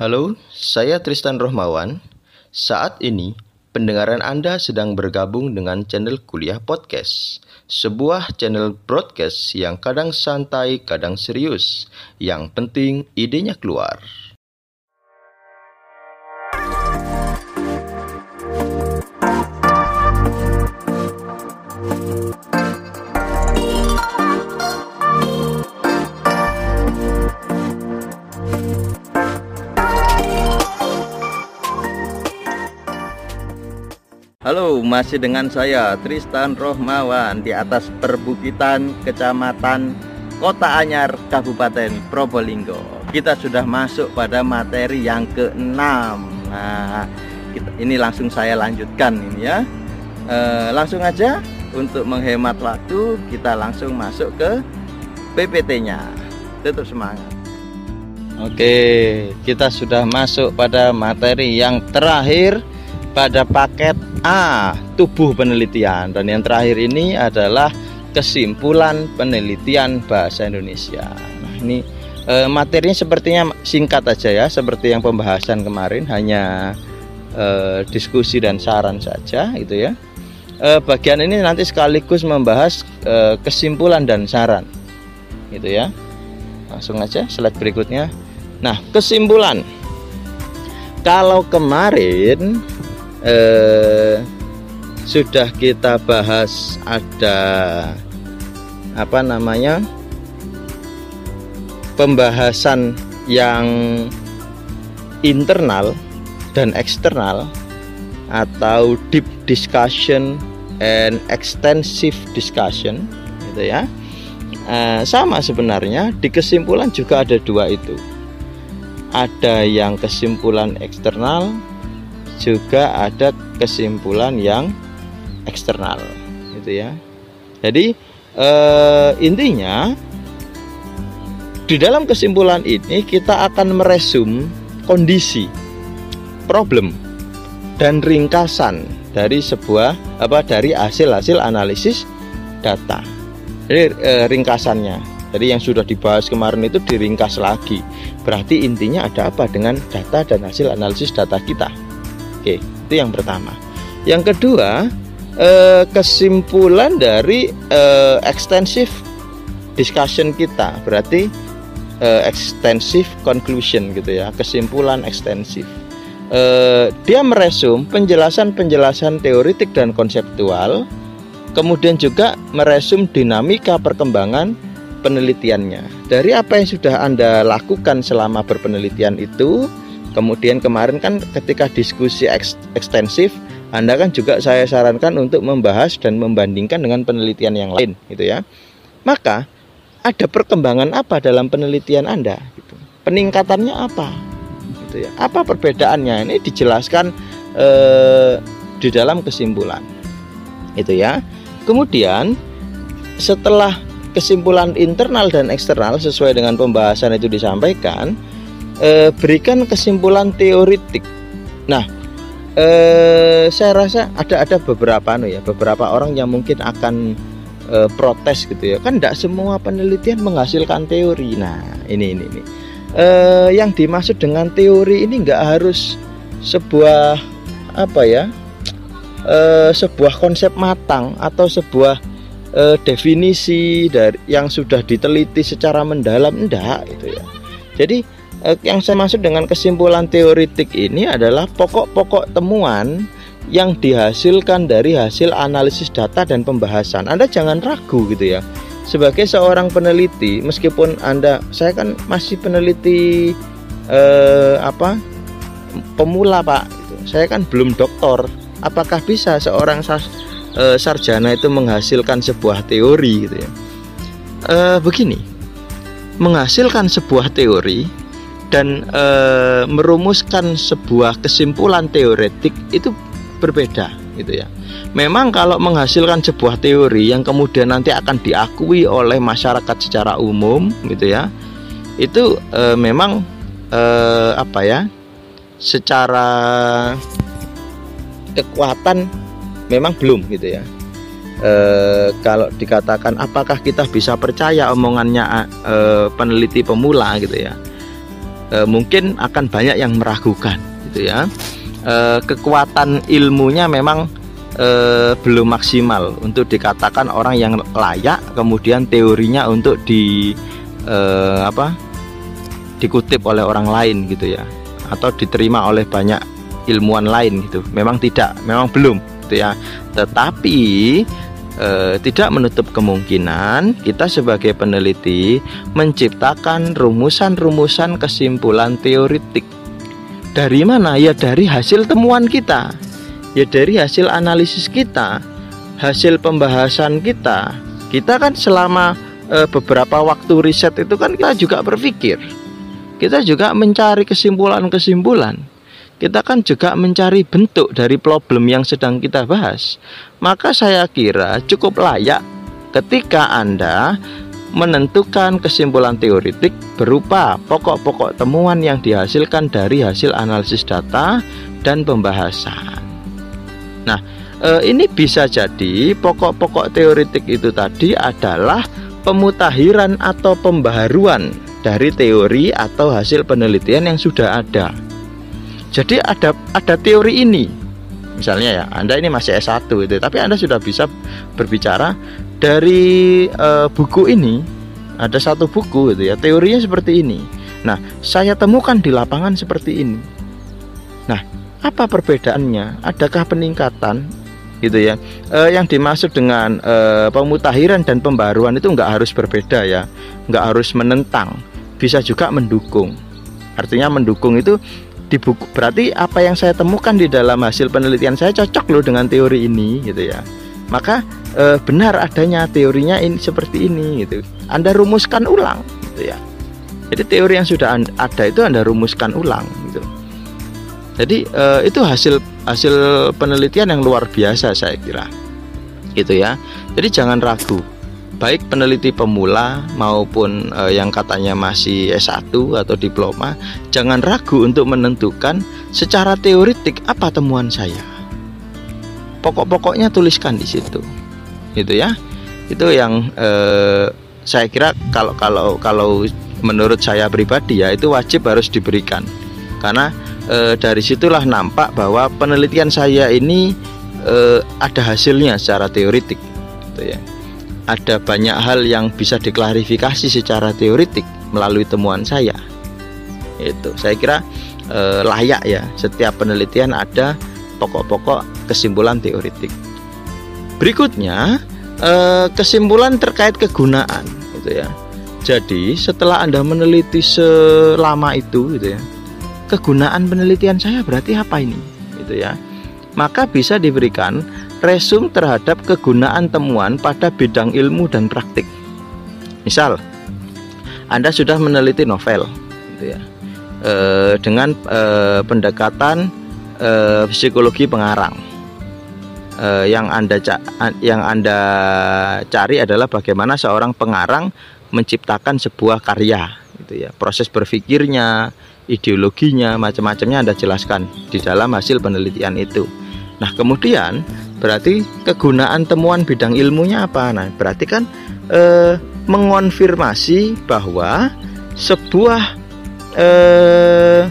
Halo, saya Tristan Rohmawan. Saat ini, pendengaran Anda sedang bergabung dengan channel Kuliah Podcast, sebuah channel broadcast yang kadang santai, kadang serius. Yang penting, idenya keluar. Halo, masih dengan saya Tristan Rohmawan di atas perbukitan Kecamatan Kota Anyar, Kabupaten Probolinggo. Kita sudah masuk pada materi yang keenam. Nah, kita, ini langsung saya lanjutkan ini ya. E, langsung aja untuk menghemat waktu kita langsung masuk ke PPT-nya. Tetap semangat. Oke, kita sudah masuk pada materi yang terakhir pada paket A tubuh penelitian dan yang terakhir ini adalah kesimpulan penelitian bahasa Indonesia. Nah, ini e, materinya sepertinya singkat aja ya, seperti yang pembahasan kemarin hanya e, diskusi dan saran saja gitu ya. E, bagian ini nanti sekaligus membahas e, kesimpulan dan saran. Gitu ya. Langsung aja slide berikutnya. Nah, kesimpulan. Kalau kemarin eh, sudah kita bahas ada apa namanya pembahasan yang internal dan eksternal atau deep discussion and extensive discussion gitu ya. Eh, sama sebenarnya di kesimpulan juga ada dua itu. Ada yang kesimpulan eksternal juga ada kesimpulan yang eksternal gitu ya. Jadi eh, intinya di dalam kesimpulan ini kita akan meresum kondisi problem dan ringkasan dari sebuah apa dari hasil-hasil analisis data. Jadi eh, ringkasannya. Jadi yang sudah dibahas kemarin itu diringkas lagi. Berarti intinya ada apa dengan data dan hasil analisis data kita Oke, itu yang pertama. Yang kedua, eh, kesimpulan dari eh, extensive discussion kita berarti eh, extensive conclusion gitu ya, kesimpulan ekstensif. Eh, dia meresum penjelasan-penjelasan teoritik dan konseptual, kemudian juga meresum dinamika perkembangan penelitiannya. Dari apa yang sudah Anda lakukan selama berpenelitian itu, Kemudian kemarin kan ketika diskusi ekstensif, Anda kan juga saya sarankan untuk membahas dan membandingkan dengan penelitian yang lain, gitu ya. Maka ada perkembangan apa dalam penelitian Anda? Gitu. Peningkatannya apa? Gitu ya. Apa perbedaannya? Ini dijelaskan eh, di dalam kesimpulan, itu ya. Kemudian setelah kesimpulan internal dan eksternal sesuai dengan pembahasan itu disampaikan, e, berikan kesimpulan teoritik. Nah, e, saya rasa ada ada beberapa anu ya, beberapa orang yang mungkin akan e, protes gitu ya. Kan tidak semua penelitian menghasilkan teori. Nah, ini ini ini. E, yang dimaksud dengan teori ini nggak harus sebuah apa ya? E, sebuah konsep matang atau sebuah e, definisi dari yang sudah diteliti secara mendalam enggak gitu ya. Jadi Eh, yang saya maksud dengan kesimpulan teoritik ini adalah pokok-pokok temuan yang dihasilkan dari hasil analisis data dan pembahasan. Anda jangan ragu gitu ya. Sebagai seorang peneliti, meskipun Anda saya kan masih peneliti eh, apa? pemula, Pak. Gitu. Saya kan belum doktor. Apakah bisa seorang sar, eh, sarjana itu menghasilkan sebuah teori gitu ya? Eh, begini. Menghasilkan sebuah teori dan e, merumuskan sebuah kesimpulan teoretik itu berbeda gitu ya. Memang kalau menghasilkan sebuah teori yang kemudian nanti akan diakui oleh masyarakat secara umum gitu ya. Itu e, memang e, apa ya? secara kekuatan memang belum gitu ya. E, kalau dikatakan apakah kita bisa percaya omongannya e, peneliti pemula gitu ya e, mungkin akan banyak yang meragukan gitu ya. E, kekuatan ilmunya memang e, belum maksimal untuk dikatakan orang yang layak kemudian teorinya untuk di e, apa dikutip oleh orang lain gitu ya atau diterima oleh banyak ilmuwan lain gitu. Memang tidak memang belum gitu ya. Tetapi eh, tidak menutup kemungkinan kita sebagai peneliti menciptakan rumusan-rumusan kesimpulan teoritik. Dari mana? Ya dari hasil temuan kita. Ya dari hasil analisis kita, hasil pembahasan kita. Kita kan selama eh, beberapa waktu riset itu kan kita juga berpikir. Kita juga mencari kesimpulan-kesimpulan kita kan juga mencari bentuk dari problem yang sedang kita bahas. Maka saya kira cukup layak ketika Anda menentukan kesimpulan teoritik berupa pokok-pokok temuan yang dihasilkan dari hasil analisis data dan pembahasan. Nah, eh, ini bisa jadi pokok-pokok teoritik itu tadi adalah pemutahiran atau pembaharuan dari teori atau hasil penelitian yang sudah ada. Jadi ada ada teori ini. Misalnya ya, Anda ini masih S1 itu, tapi Anda sudah bisa berbicara dari uh, buku ini ada satu buku itu ya, teorinya seperti ini. Nah, saya temukan di lapangan seperti ini. Nah, apa perbedaannya? Adakah peningkatan gitu ya? E, yang dimaksud dengan e, pemutahiran dan pembaruan itu nggak harus berbeda ya, nggak harus menentang, bisa juga mendukung. Artinya mendukung itu di buku. Berarti apa yang saya temukan di dalam hasil penelitian saya cocok loh dengan teori ini gitu ya. Maka e, benar adanya teorinya ini seperti ini gitu. Anda rumuskan ulang gitu ya. Jadi teori yang sudah ada itu anda rumuskan ulang gitu. Jadi e, itu hasil hasil penelitian yang luar biasa saya kira. Gitu ya. Jadi jangan ragu baik peneliti pemula maupun eh, yang katanya masih S1 atau diploma, jangan ragu untuk menentukan secara teoritik apa temuan saya. Pokok-pokoknya tuliskan di situ. Gitu ya. Itu yang eh, saya kira kalau kalau kalau menurut saya pribadi ya itu wajib harus diberikan. Karena eh, dari situlah nampak bahwa penelitian saya ini eh, ada hasilnya secara teoritik gitu ya ada banyak hal yang bisa diklarifikasi secara teoritik melalui temuan saya. Itu saya kira eh, layak ya setiap penelitian ada pokok-pokok kesimpulan teoritik. Berikutnya eh, kesimpulan terkait kegunaan gitu ya. Jadi setelah Anda meneliti selama itu gitu ya. Kegunaan penelitian saya berarti apa ini? Gitu ya. Maka bisa diberikan resum terhadap kegunaan temuan pada bidang ilmu dan praktik. Misal, Anda sudah meneliti novel, gitu ya, e, dengan e, pendekatan e, psikologi pengarang. E, yang Anda yang Anda cari adalah bagaimana seorang pengarang menciptakan sebuah karya, gitu ya, proses berpikirnya, ideologinya, macam-macamnya Anda jelaskan di dalam hasil penelitian itu. Nah, kemudian berarti kegunaan temuan bidang ilmunya apa? Nah, berarti kan eh, mengonfirmasi bahwa sebuah eh,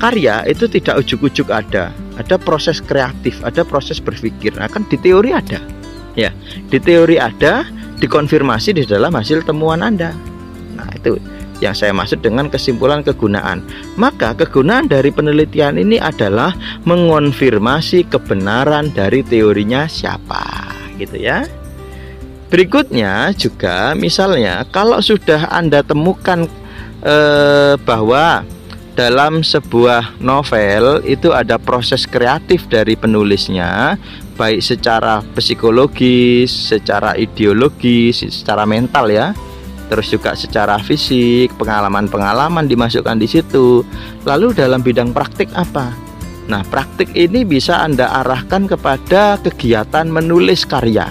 karya itu tidak ujuk-ujuk ada, ada proses kreatif, ada proses berpikir. Nah, kan di teori ada, ya, di teori ada, dikonfirmasi di dalam hasil temuan Anda. Nah, itu yang saya maksud dengan kesimpulan kegunaan. Maka kegunaan dari penelitian ini adalah mengonfirmasi kebenaran dari teorinya siapa, gitu ya. Berikutnya juga misalnya kalau sudah Anda temukan eh, bahwa dalam sebuah novel itu ada proses kreatif dari penulisnya baik secara psikologis, secara ideologis, secara mental ya terus juga secara fisik, pengalaman-pengalaman dimasukkan di situ. Lalu dalam bidang praktik apa? Nah, praktik ini bisa Anda arahkan kepada kegiatan menulis karya.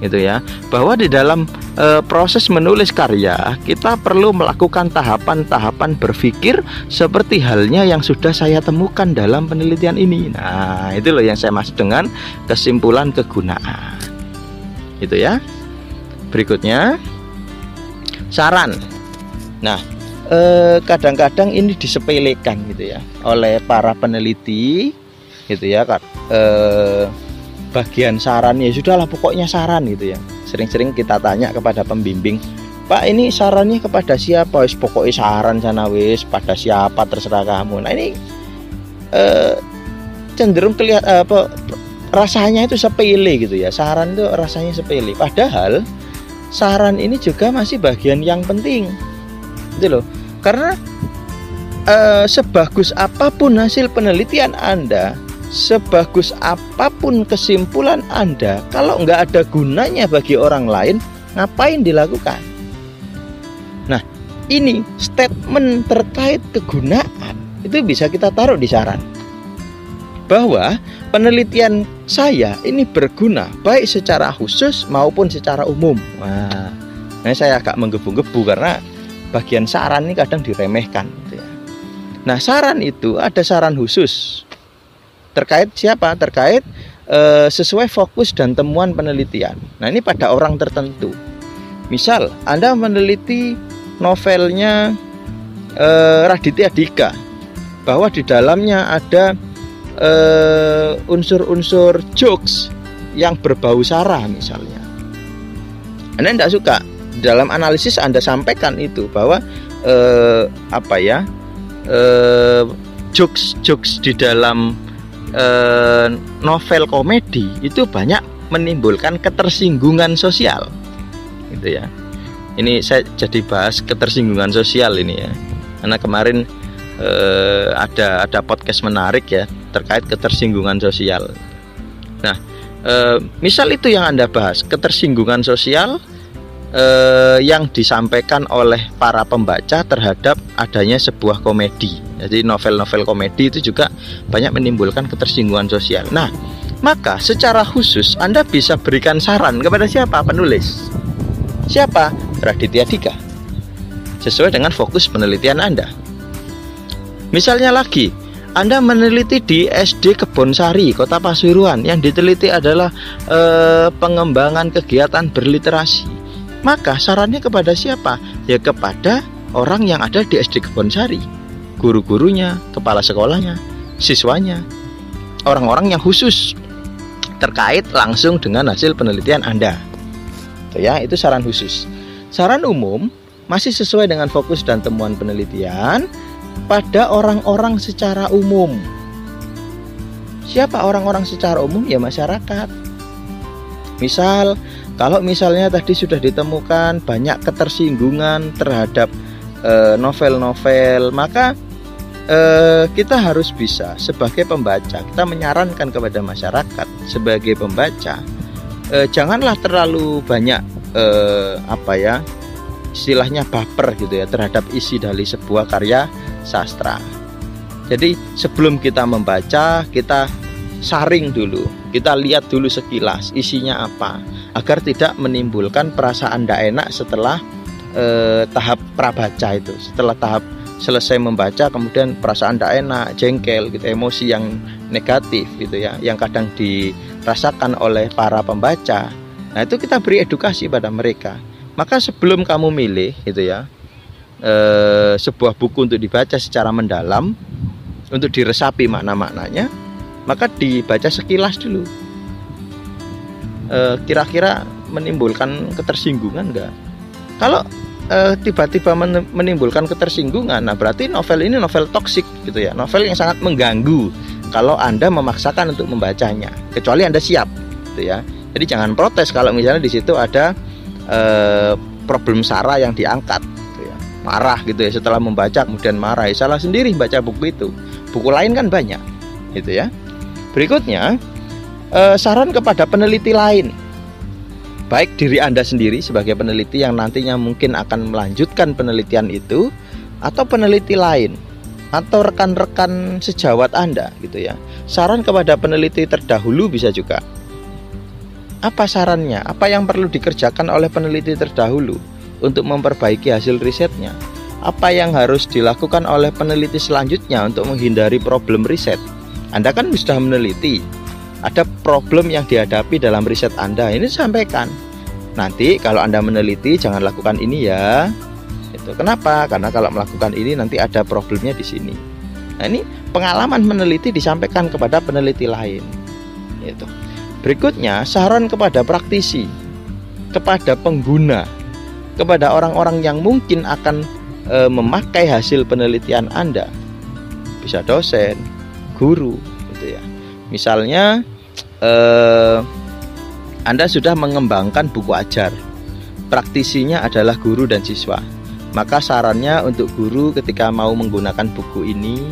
Gitu ya. Bahwa di dalam e, proses menulis karya, kita perlu melakukan tahapan-tahapan berpikir seperti halnya yang sudah saya temukan dalam penelitian ini. Nah, itu loh yang saya maksud dengan kesimpulan kegunaan. Gitu ya. Berikutnya, saran. Nah, eh, kadang-kadang ini disepelekan gitu ya oleh para peneliti gitu ya kan eh, bagian saran ya sudahlah pokoknya saran gitu ya. Sering-sering kita tanya kepada pembimbing Pak ini sarannya kepada siapa? Wis pokoknya saran sana wis pada siapa terserah kamu. Nah ini eh, cenderung kelihatan apa rasanya itu sepele gitu ya. Saran itu rasanya sepele. Padahal saran ini juga masih bagian yang penting. Gitu loh. Karena eh, sebagus apa pun hasil penelitian Anda sebagus apa pun kesimpulan Anda, kalau nggak ada gunanya bagi orang lain, ngapain dilakukan? Nah, ini statement terkait kegunaan itu bisa kita taruh di saran bahwa penelitian saya ini berguna baik secara khusus maupun secara umum. Wah, nah saya agak menggebu-gebu karena bagian saran ini kadang diremehkan. Gitu ya. Nah, saran itu ada saran khusus terkait siapa? Terkait e, sesuai fokus dan temuan penelitian. Nah, ini pada orang tertentu. Misal, Anda meneliti novelnya e, Raditya Dika bahwa di dalamnya ada unsur-unsur jokes yang berbau sara misalnya. Anda tidak suka? Dalam analisis Anda sampaikan itu bahwa eh, apa ya eh, jokes jokes di dalam eh, novel komedi itu banyak menimbulkan ketersinggungan sosial. Gitu ya. Ini saya jadi bahas ketersinggungan sosial ini ya. Karena kemarin eh, ada ada podcast menarik ya terkait ketersinggungan sosial nah eh, misal itu yang anda bahas ketersinggungan sosial eh, yang disampaikan oleh para pembaca terhadap adanya sebuah komedi. Jadi novel-novel komedi itu juga banyak menimbulkan ketersinggungan sosial. Nah, maka secara khusus Anda bisa berikan saran kepada siapa penulis? Siapa? Raditya Dika. Sesuai dengan fokus penelitian Anda. Misalnya lagi, anda meneliti di SD Kebonsari, Kota Pasuruan. Yang diteliti adalah eh, pengembangan kegiatan berliterasi. Maka sarannya kepada siapa? Ya kepada orang yang ada di SD Kebonsari. Guru-gurunya, kepala sekolahnya, siswanya, orang-orang yang khusus terkait langsung dengan hasil penelitian Anda. Itu ya, itu saran khusus. Saran umum masih sesuai dengan fokus dan temuan penelitian pada orang-orang secara umum. Siapa orang-orang secara umum? Ya masyarakat. Misal kalau misalnya tadi sudah ditemukan banyak ketersinggungan terhadap eh, novel-novel, maka eh, kita harus bisa sebagai pembaca kita menyarankan kepada masyarakat sebagai pembaca eh, janganlah terlalu banyak eh, apa ya istilahnya baper gitu ya terhadap isi dari sebuah karya sastra. Jadi sebelum kita membaca kita saring dulu, kita lihat dulu sekilas isinya apa agar tidak menimbulkan perasaan tidak enak setelah eh, tahap prabaca itu. Setelah tahap selesai membaca kemudian perasaan tidak enak jengkel gitu emosi yang negatif gitu ya yang kadang dirasakan oleh para pembaca. Nah itu kita beri edukasi pada mereka. Maka sebelum kamu milih gitu ya eh, sebuah buku untuk dibaca secara mendalam untuk diresapi makna-maknanya maka dibaca sekilas dulu Eh, kira-kira menimbulkan ketersinggungan enggak? Kalau eh, tiba-tiba menimbulkan ketersinggungan, nah berarti novel ini novel toksik gitu ya, novel yang sangat mengganggu kalau anda memaksakan untuk membacanya, kecuali anda siap, gitu ya. Jadi jangan protes kalau misalnya di situ ada eh, problem sara yang diangkat. Marah gitu ya setelah membaca kemudian marah, ya, salah sendiri baca buku itu. Buku lain kan banyak, gitu ya. Berikutnya eh, saran kepada peneliti lain baik diri Anda sendiri sebagai peneliti yang nantinya mungkin akan melanjutkan penelitian itu atau peneliti lain atau rekan-rekan sejawat Anda gitu ya. Saran kepada peneliti terdahulu bisa juga. Apa sarannya? Apa yang perlu dikerjakan oleh peneliti terdahulu untuk memperbaiki hasil risetnya? Apa yang harus dilakukan oleh peneliti selanjutnya untuk menghindari problem riset? Anda kan sudah meneliti, ada problem yang dihadapi dalam riset Anda ini sampaikan nanti kalau Anda meneliti jangan lakukan ini ya Itu kenapa? Karena kalau melakukan ini nanti ada problemnya di sini. Nah, ini pengalaman meneliti disampaikan kepada peneliti lain. Itu. Berikutnya, saran kepada praktisi, kepada pengguna, kepada orang-orang yang mungkin akan e, memakai hasil penelitian Anda. Bisa dosen, guru, gitu ya. Misalnya e, Anda sudah mengembangkan buku ajar. Praktisinya adalah guru dan siswa. Maka sarannya untuk guru ketika mau menggunakan buku ini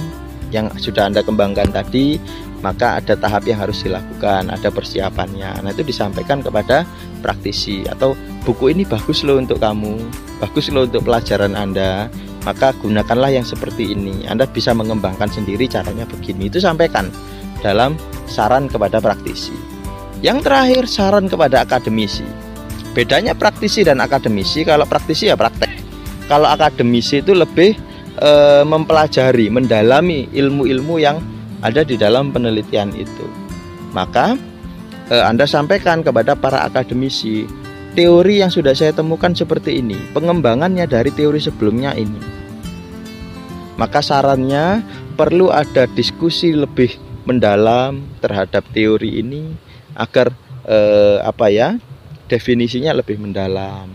yang sudah Anda kembangkan tadi maka ada tahap yang harus dilakukan, ada persiapannya. Nah, itu disampaikan kepada praktisi atau buku ini bagus loh untuk kamu, bagus loh untuk pelajaran Anda. Maka gunakanlah yang seperti ini. Anda bisa mengembangkan sendiri caranya begini. Itu sampaikan dalam saran kepada praktisi. Yang terakhir saran kepada akademisi. Bedanya praktisi dan akademisi, kalau praktisi ya praktek. Kalau akademisi itu lebih e, mempelajari, mendalami ilmu-ilmu yang ada di dalam penelitian itu. Maka eh, Anda sampaikan kepada para akademisi teori yang sudah saya temukan seperti ini, pengembangannya dari teori sebelumnya ini. Maka sarannya perlu ada diskusi lebih mendalam terhadap teori ini agar eh, apa ya definisinya lebih mendalam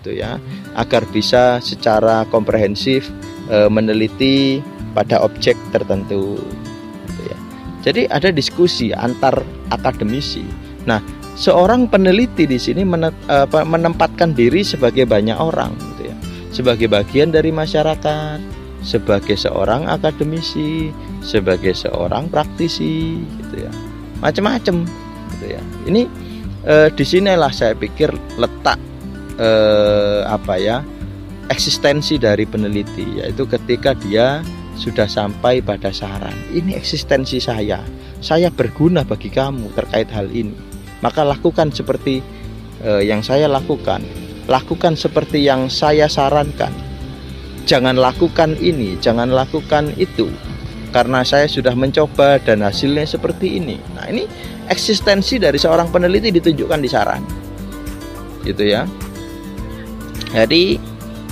gitu ya agar bisa secara komprehensif e, meneliti pada objek tertentu jadi ada diskusi antar akademisi. Nah, seorang peneliti di sini menempatkan diri sebagai banyak orang, gitu ya, sebagai bagian dari masyarakat, sebagai seorang akademisi, sebagai seorang praktisi, gitu ya, macam-macam, gitu ya. Ini eh, di sinilah saya pikir letak eh, apa ya eksistensi dari peneliti, yaitu ketika dia sudah sampai pada saran. Ini eksistensi saya. Saya berguna bagi kamu terkait hal ini. Maka lakukan seperti eh, yang saya lakukan. Lakukan seperti yang saya sarankan. Jangan lakukan ini, jangan lakukan itu. Karena saya sudah mencoba dan hasilnya seperti ini. Nah, ini eksistensi dari seorang peneliti ditunjukkan di saran. Gitu ya. Jadi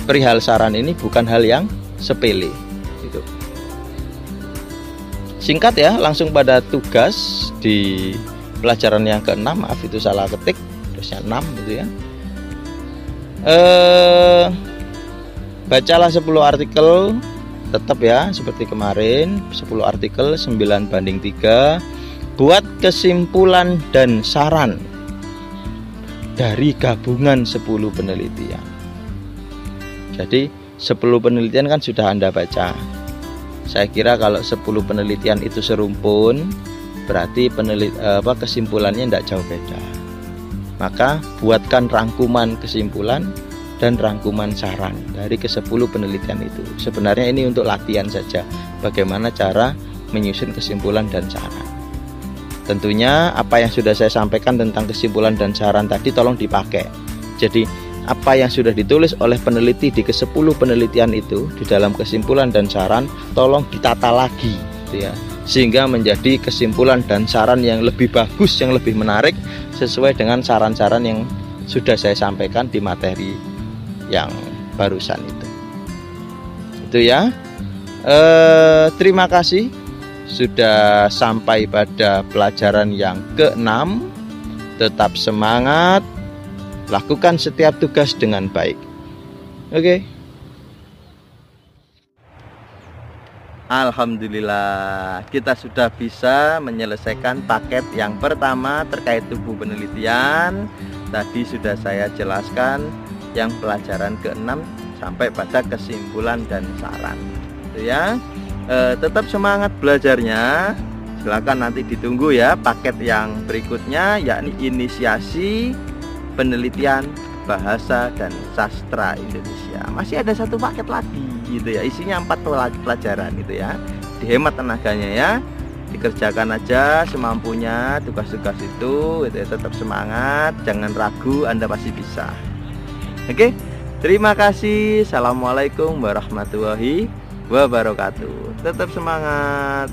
perihal saran ini bukan hal yang sepele singkat ya langsung pada tugas di pelajaran yang ke-6 maaf itu salah ketik terusnya 6 gitu ya. Eh bacalah 10 artikel tetap ya seperti kemarin 10 artikel 9 banding 3 buat kesimpulan dan saran dari gabungan 10 penelitian. Jadi 10 penelitian kan sudah Anda baca. Saya kira kalau 10 penelitian itu serumpun berarti penelit apa kesimpulannya tidak jauh beda. Maka buatkan rangkuman kesimpulan dan rangkuman saran dari ke 10 penelitian itu. Sebenarnya ini untuk latihan saja bagaimana cara menyusun kesimpulan dan saran. Tentunya apa yang sudah saya sampaikan tentang kesimpulan dan saran tadi tolong dipakai. Jadi apa yang sudah ditulis oleh peneliti di ke-10 penelitian itu di dalam kesimpulan dan saran tolong ditata lagi gitu ya sehingga menjadi kesimpulan dan saran yang lebih bagus yang lebih menarik sesuai dengan saran-saran yang sudah saya sampaikan di materi yang barusan itu itu ya eh, terima kasih sudah sampai pada pelajaran yang keenam tetap semangat Lakukan setiap tugas dengan baik. Oke. Okay. Alhamdulillah, kita sudah bisa menyelesaikan paket yang pertama terkait tubuh penelitian. Tadi sudah saya jelaskan yang pelajaran ke-6 sampai pada kesimpulan dan saran. Itu ya. E, tetap semangat belajarnya. Silakan nanti ditunggu ya paket yang berikutnya yakni inisiasi penelitian bahasa dan sastra Indonesia. Masih ada satu paket lagi gitu ya. Isinya empat pelajaran gitu ya. Dihemat tenaganya ya. Dikerjakan aja semampunya tugas-tugas itu gitu ya. tetap semangat. Jangan ragu anda pasti bisa. Oke? Terima kasih. Assalamualaikum warahmatullahi wabarakatuh. Tetap semangat